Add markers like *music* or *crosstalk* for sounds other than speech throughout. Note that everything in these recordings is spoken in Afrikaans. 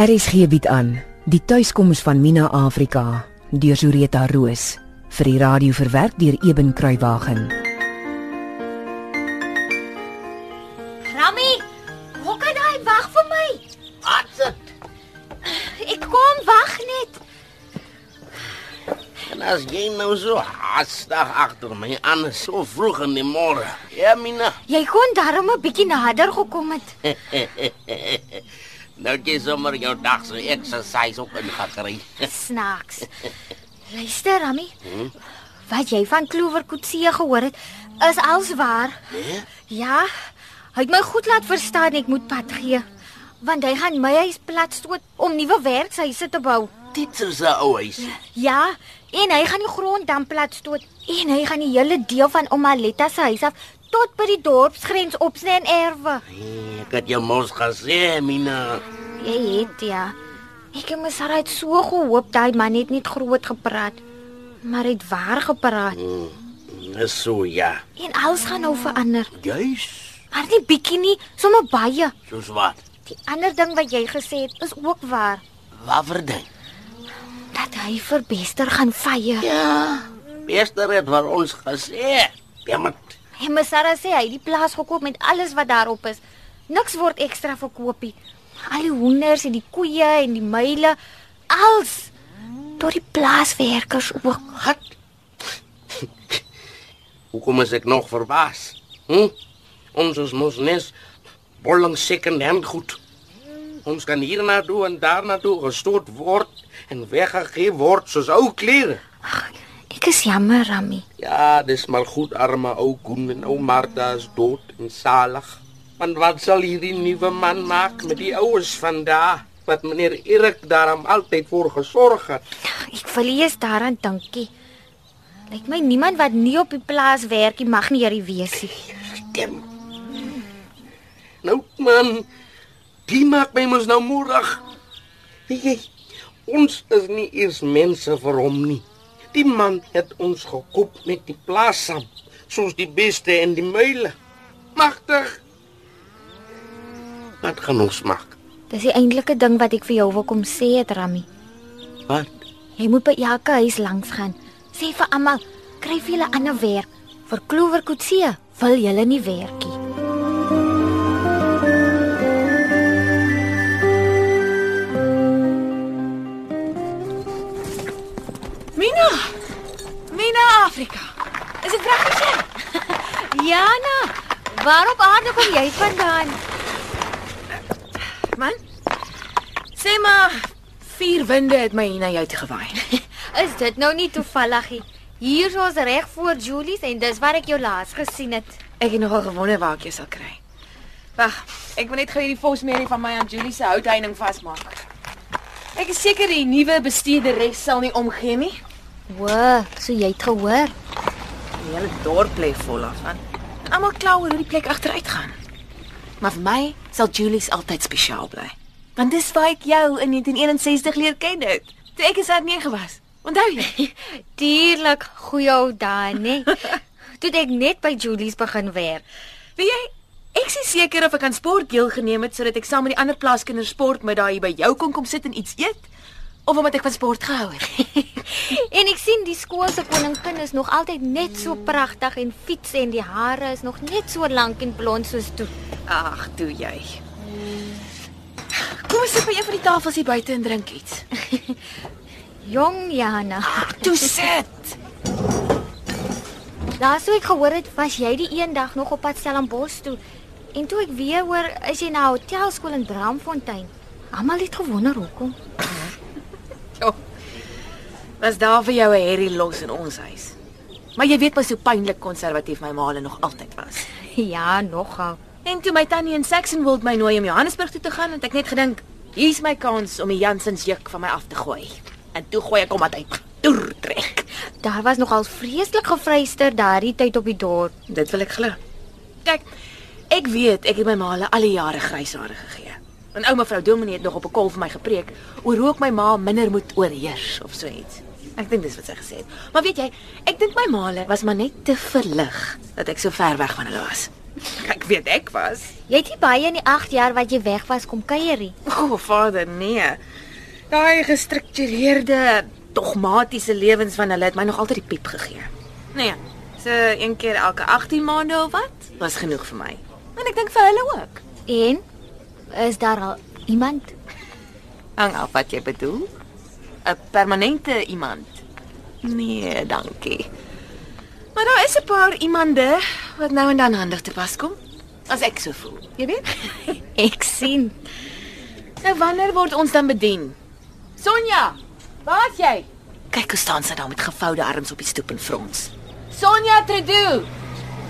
RSG bied aan die tuiskoms van Mina Afrika deur Zureta Roos vir die radio verwerk deur Eben Kruiwagen. Rami, hoe kan jy wag vir my? Atsit. Ek kom wag net. En as jy nou so haastig agter my aan so vroeg in die môre. Ja, Mina. Jy kon darm 'n bietjie nader gekom het. *laughs* nou jy sommer jou dag se exercise ook ingekry. *laughs* Snaaks. Luister, Rami. Hmm? Wat jy van Kloewerkoetsie gehoor het, is als waar. Nee? Ja. Hy het my goed laat verstaan ek moet pad gee. Want hy gaan my huis plat stoot om nuwe werkshuise te bou. Dit is 'n ou huis. Ja, en hy gaan die grond dan plat stoot en hy gaan die hele deel van Omaletta se huis af tot by die dorpsgrens opsny en erwe. Hey, ek het jou mos gesê, Mina. Jy het ja. Ek het Sarah het so gehoop daai man het net groot gepraat. Maar hy het waar gepraat. Dis so ja. En alles gaan nou verander. Juis. Maar nie bietjie nie, sommer baie. Soos wat? Die ander ding wat jy gesê het is ook waar. Wat verdink? Dat hy vir Bester gaan vye. Ja. Meester het vir ons gesê. Ja, maar En my Sarah sê hy het die plaas gekoop met alles wat daarop is. Niks word ekstra verkoop nie. Al die hoenders en die koeie en die muile, als tot die plaaswerkers ook. wat? Hoekom is ek nog verbaas? Hm? Ons is mos nes bolling second hand goed. Ons kan hier na toe en daar na toe gestoot word en weggegee word soos ou klere. Ek is jammer, Rami. Ja, dis maar goed arme ou Koen en ou Martha is dood en salig. Want wat sal hierdie nuwe man maak met die oues van daar wat meneer Erik daarom altyd voor gesorg het? Ek verlees daaraan dankie. Lyk my niemand wat nie op die plaas werk nie mag nie hierdie wees nie. Stem. Nou man, die maak my mos nou moedig. Jy, ons is nie eers mense vir hom nie. Die man het ons gekoop met die plaas saam, soos die beste en die muile. Magtig. Wat gaan ons maak? Dis die eintlike ding wat ek vir jou wil kom sê, het Rami. Wat? Jy moet by elke huis langs gaan. Sê vir almal, kry vir julle ander werk. Vir Kloewerkoetsie wil julle nie werk nie. Mina. Mina Afrika. Is dit reg met jou? *laughs* Jana, waar op aarde kom jy vandaan? Man. Sê maar vier winde het my hier na jou toe gewaai. *laughs* Is dit nou nie toevallig nie? Hier is reg voor Julies en dis waar ek jou laas gesien het. Ek het nogal gewonder waar ek jou sal kry. Wag, ek moet net gou hierdie vosmerie van my aan Julie se houtheining vasmaak. Ek is seker die nuwe bestuurderes sal nie omgee nie. O, so jy het gehoor. Die hele dorp lê vol daarvan. En almal kla oor hoe die plek agteruit gaan. Maar vir my sal Julie's altyd spesiaal bly. Want dis waar ek jou in 1961 leer ken het. Toe ek is aan 9 was. Onthou jy? *laughs* Dierlik goeie ou daai, nê? *laughs* Toe ek net by Julies begin werk. Weet jy, ek is seker of ek aan sport deelgeneem het sodat ek saam met die ander plaaskinders sportmiddag hier by jou kon kom sit en iets eet of omdat ek van sport gehou het. *laughs* En ek sien die skool se koningin is nog altyd net so pragtig en fiets en die hare is nog net so lank en blond soos toe. Ag, toe jy. Kom ons sit by een van die tafels hier buite en drink iets. *laughs* Jong Jana. Toe sit. Daar sou ek gehoor het was jy die een dag nog op pad Stellenbosch toe. En toe ek weer hoor is jy na hotelskool in Bramfontein. Almal het gewonder hoekom. *laughs* Jo. Was daar vir jou 'n herrie los in ons huis? Maar jy weet mos hoe pynlik konservatief my ma nog altyd was. *laughs* Ja, nogal. En toe my tannie in Saxonwold my nooi om Johannesburg toe te gaan, het ek net gedink, hier's my kans om die Jansens juk van my af te gooi. En toe gooi ek hom uit. Toer trek. Daar was nogal vreeslik gevryster daardie tyd op die dorp. Dit wil ek glo. Kyk, ek weet ek het my ma al die jare grys hare gegee. En ouma vrou Dominee het nog op 'n kol vir my gepreek oor hoe ek my ma minder moet oorheers of so iets. Ek dink dis wat sy gesê het. Maar weet jy, ek dink my ma was maar net te verlig dat ek so ver weg van hulle was. *laughs* Ek weet ek was. Jy het nie baie in die 8 jaar wat jy weg was kom kuierie. O, oh, vader, nee. Daai gestruktureerde, dogmatiese lewens van hulle het my nog altyd die piep gegee. Nee. So een keer elke 18 maande of wat? Was genoeg vir my. En ek dink vir hulle ook. En is daar al iemand? Hang af wat jy bedoel. 'n Permanente iemand. Nee, dankie. Maar daar is 'n paar iemande wat nou en dan handig te pas kom. As ek so voel. Jy weet? *laughs* Ek sien. Nou wanneer word ons dan bedien? Sonja, waar's jy? Kyk hoe staan sy daar met gevoude arms op die stoep en frons. Sonja Tredu.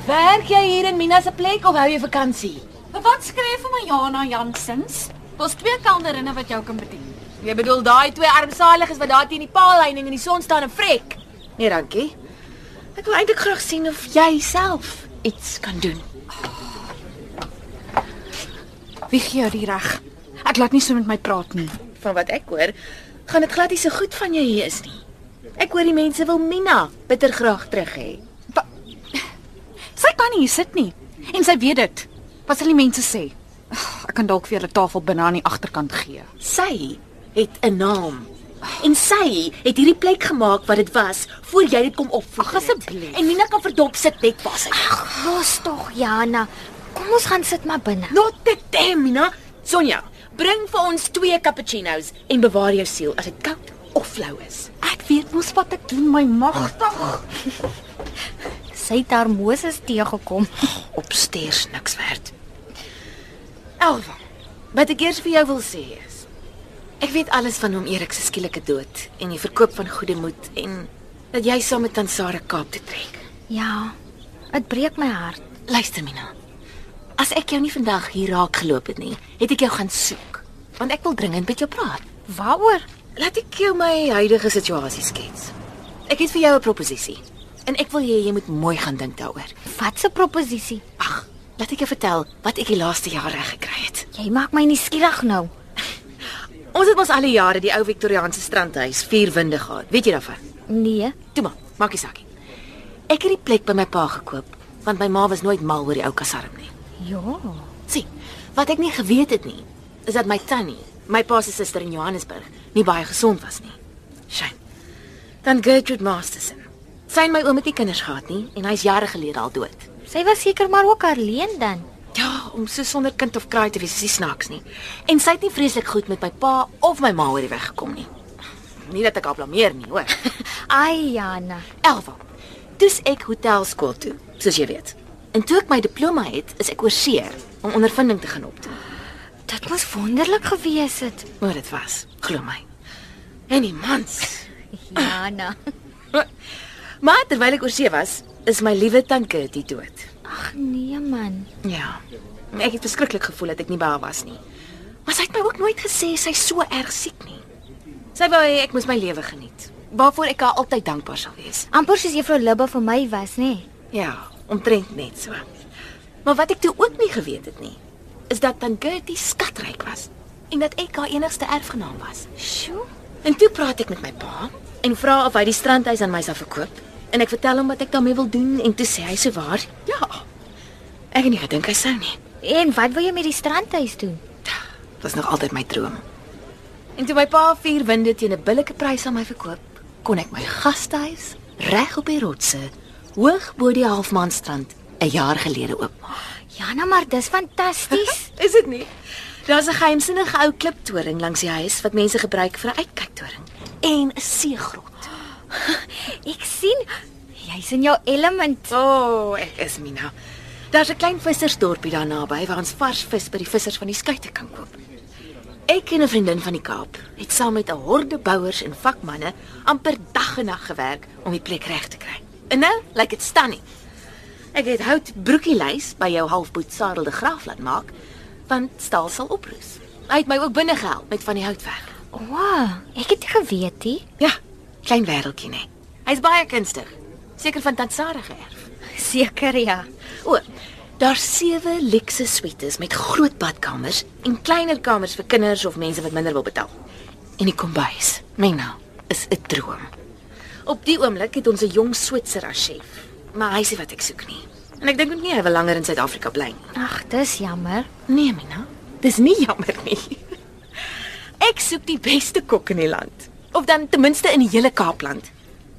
Werk jy hier in Mina se plek of hou jy vakansie? Wat skryf vir my Jana Jansens? Daar's twee kelnerinne wat jou kan bedien. Jy bedoel daai twee armsaliges wat daar teen die paalheining in die son staan en vrek? Nee, dankie. Ek wil eintlik graag sien of jy self iets kan doen. Wie gee jou die reg? Ek laat nie so met my praat nie. Van wat ek hoor, gaan dit glad nie so goed van jou hier is nie. Ek hoor die mense wil Mina bitter graag terug hê. Sy kan nie hier sit nie en sy weet dit. Wat sal die mense sê? Ag, Ek kan dalk vir julle tafel binne aan die agterkant gee. Sy het 'n naam. En sy het hierdie plek gemaak wat dit was voor jy dit kom opvoeg. Ag, asseblief. En Mina kan verdop sit net waar sy. Los tog, Jana. Kom ons gaan sit maar binne. Not the damn, Mina. Sonja, bring vir ons twee cappuccinos en bewaar jou siel as dit koud of flou is. Ek weet mos wat ek doen, my magtig. *laughs* Sy het haar Moses teëgekom. *laughs* Opstairs niks werd. Elva, wat ek eers vir jou wil sê is ek weet alles van hom Erik se skielike dood en die verkoop van goede moed en dat jy saam met Tansara Kaap toe trek. Ja. Dit breek my hart. Luister Mina. As ek jou nie vandag hier raak geloop het nie, het ek jou gaan soek. Want ek wil dringend met jou praat. Waaroor? Laat ek jou my huidige situasie skets. Ek het vir jou 'n proposisie en ek wil hê jy moet mooi gaan dink daaroor. Wat 'n proposisie? Ag, laat ek jou vertel wat ek die laaste jaar reg gekry het. Jy maak my nuuskierig nou. *laughs* Ons het mos al die jare die ou Victoriaanse strandhuis vier winde gehad. Weet jy daarvan? Nee. Toe maar, maak nie saak nie. Ek het die plek by my pa gekoop want my ma was nooit mal oor die ou kasarm nie. Ja. Sien, wat ek nie geweet het nie, is dat my tannie, my pa se suster in Johannesburg, nie baie gesond was nie. Shame. Dan Gertrude Masterson. Sy en my oom het nie kinders gehad nie en hy's jare gelede al dood. Sy was seker maar ook alleen dan. Ja, om so sonder kind of kraai te wees is nie snaaks nie. En sy het nie vreeslik goed met my pa of my ma oor die weg gekom nie. Nie dat ek haar blameer nie, hoor. *laughs* Ai, Jana. Elva. Dis ek hotelskool toe, soos jy weet. En toe ek my diploma het, is ek oorsee om ondervinding te gaan opdoen. Dit moes wonderlik gewees het. Maar dit was, glo my. En die mans. Jana. *laughs* Maar terwyl ek oorsee was, is my liewe tanke die dood. Ag nee man. Ja. Ek het verskriklik gevoel dat ek nie by haar was nie. Maar sy het my ook nooit gesê sy so erg siek nie. Sy wou hê ek moes my lewe geniet, waarvoor ek haar altyd dankbaar sal wees. Amper soos juffrou Libbe vir my was, nê? Ja, omtrent net so. Maar wat ek toe ook nie geweet het nie, is dat Tant Gertie skatryk was en dat ek haar enigste erfgenaam was. Sjoe. En toe praat ek met my pa en vra of hy die strandhuis aan my sal verkoop. En ek vertel hom wat ek daarmee wil doen en toe sê hy so waar, ja. Ek het nie gedink hy sou nie. En wat wil jy met die strandhuis doen? Dit was nog altyd my droom. En toe my pa vier winde teen 'n billike prys aan my verkoop, kon ek my gastehuis reg op die rotse, hoog bo die halfmaanstrand 'n jaar gelede oopmaak. Jana, maar dis fantasties. *laughs* Is dit nie? Daar's 'n geheimsinnige ou kliptoring langs die huis wat mense gebruik vir 'n uitkyktoring en 'n seegrot. ek sien jy's in jou element. O, oh, ek is Mina. Daar's 'n klein vissersdorpie daar naby waar ons vars vis by die vissers van die skuite kan koop. Ek en 'n vriendin van die Kaap het saam met 'n horde bouers en vakmanne amper dag en nag gewerk om die plek reg te kry. En nou lyk dit stunning. Ek het hout broekielys by jou halfboet Sarel de Graaf laat maak, want staal sal oproes. Hy het my ook binne gehelp met van die houtwerk. Wow, ek het geweet nie. Ja, klein wêreldjie nê. Hy's baie kunstig. Seker van Tant Sarah geërf. Seker ja. O, daar's sewe luxe suites met groot badkamers en kleiner kamers vir kinders of mense wat minder wil betaal. En die kombuis, Mina, is 'n droom. Op die oomblik het ons 'n jong Switser as chef, maar hy sê wat ek soek nie. En ek dink ook nie hy wil langer in Suid-Afrika bly nie. Ag, dis jammer. Nee, Mina. Dis nie jammer nie. *laughs* Ek soek die beste kok in die land. Of dan ten minste in die hele Kaapland.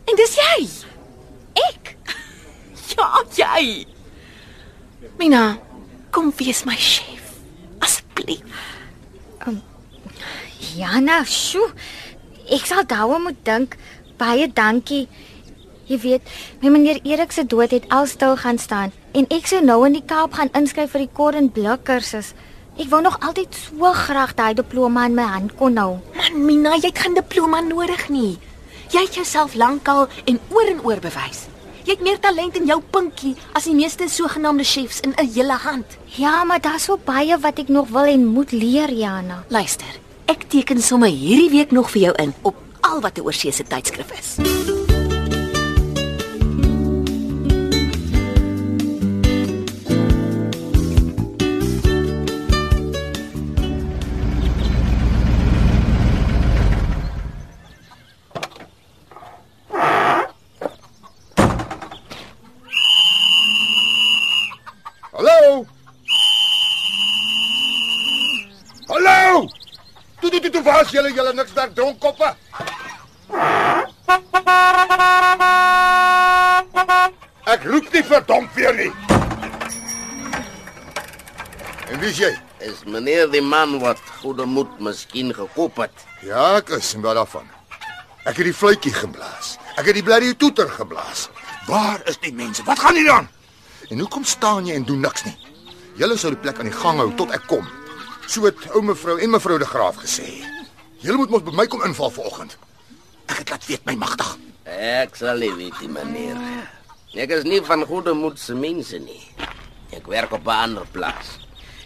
En dis jy. Ek. *laughs* Ja, jy. Mina, kom wees my chef. Asseblief. Jana, sjoe. Ek sal daaroor moet dink. Baie dankie. Jy weet, my meneer Erik se dood het al stil gaan staan en ek sou nou in die Kaap gaan inskryf vir die Cordon Bleu kursus. Ek wou nog altyd so graag daai diploma in my hand kon hou. Man, Mina, jy het geen diploma nodig nie. Jy het jouself lankal en oor en oor bewys. Jy het meer talent in jou pinkie as die meeste sogenaamde chefs in 'n hele hand. Ja, maar daar's so baie wat ek nog wil en moet leer, Jana. Luister, ek teken sommer hierdie week nog vir jou in op al wat 'n oorseese tydskrif is. Toe toe was julle julle niks daar dronkoppe. Ek roep nie verdomp weer nie. En wie jy? Is meneer die man wat goeie moed miskien gekoop het? Ja, ek is en wat daarvan. Ek het die fluitjie geblaas. Ek het die blerrie toeter geblaas. Waar is die mense? Wat gaan hier aan? En hoekom staan jy en doen niks nie? Julle sou die plek aan die gang hou tot ek kom. So het ou mevrou en mevrou de Graaf gesê. Julle moet mos by my kom inval vanoggend. Ek het laat weet my magtig. Ek sal nie weet, nie, meneer. Ek is nie van goeie moed se mense nie. Ek werk op 'n ander plaas.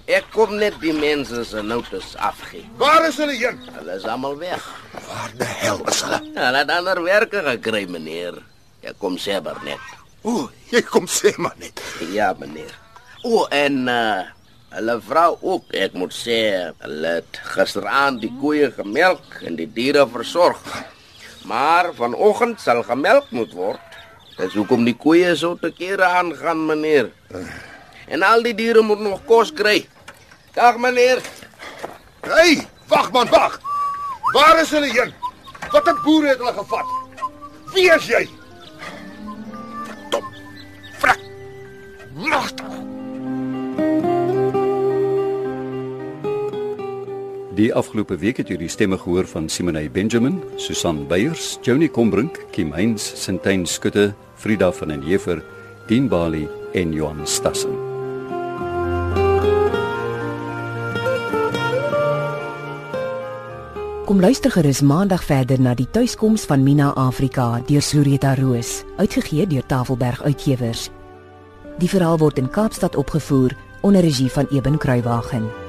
Ek kom net die mense se notas afgee. Waar is hulle heen? Hulle is almal weg. Waar die hel is hulle? Hulle het ander werke gekry, meneer. Ek kom seber net. O, jy kom sê maar net. Ja, meneer. O, en uh hulle vrou ook, ek moet sê, hulle het gisteraand die koeie gemelk en die diere versorg. Maar vanoggend sal gemelk moet word. Dis hoekom die koeie so te kere aangaan, meneer. En al die diere moet nog kos kry. Dag, meneer. Hey, wag man, wag. Waar is hulle heen? Watter boere het hulle gevat? Wie is jy? Top. Frak. Magtig. Die afgelope week het jy die stemme gehoor van Simonay Benjamin, Susan Beyers, Johnny Combrink, Kim Heinz, Sintyn Skutte, Frida van den Heever, Dean Bali en Johan Stassen. Kom luister gerus maandag verder na die tuiskoms van Mina Afrika deur Sureta Roos, uitgegee deur Tafelberg Uitgewers. Die verhaal word in Kaapstad opgevoer onder regie van Eben Kruiwagen.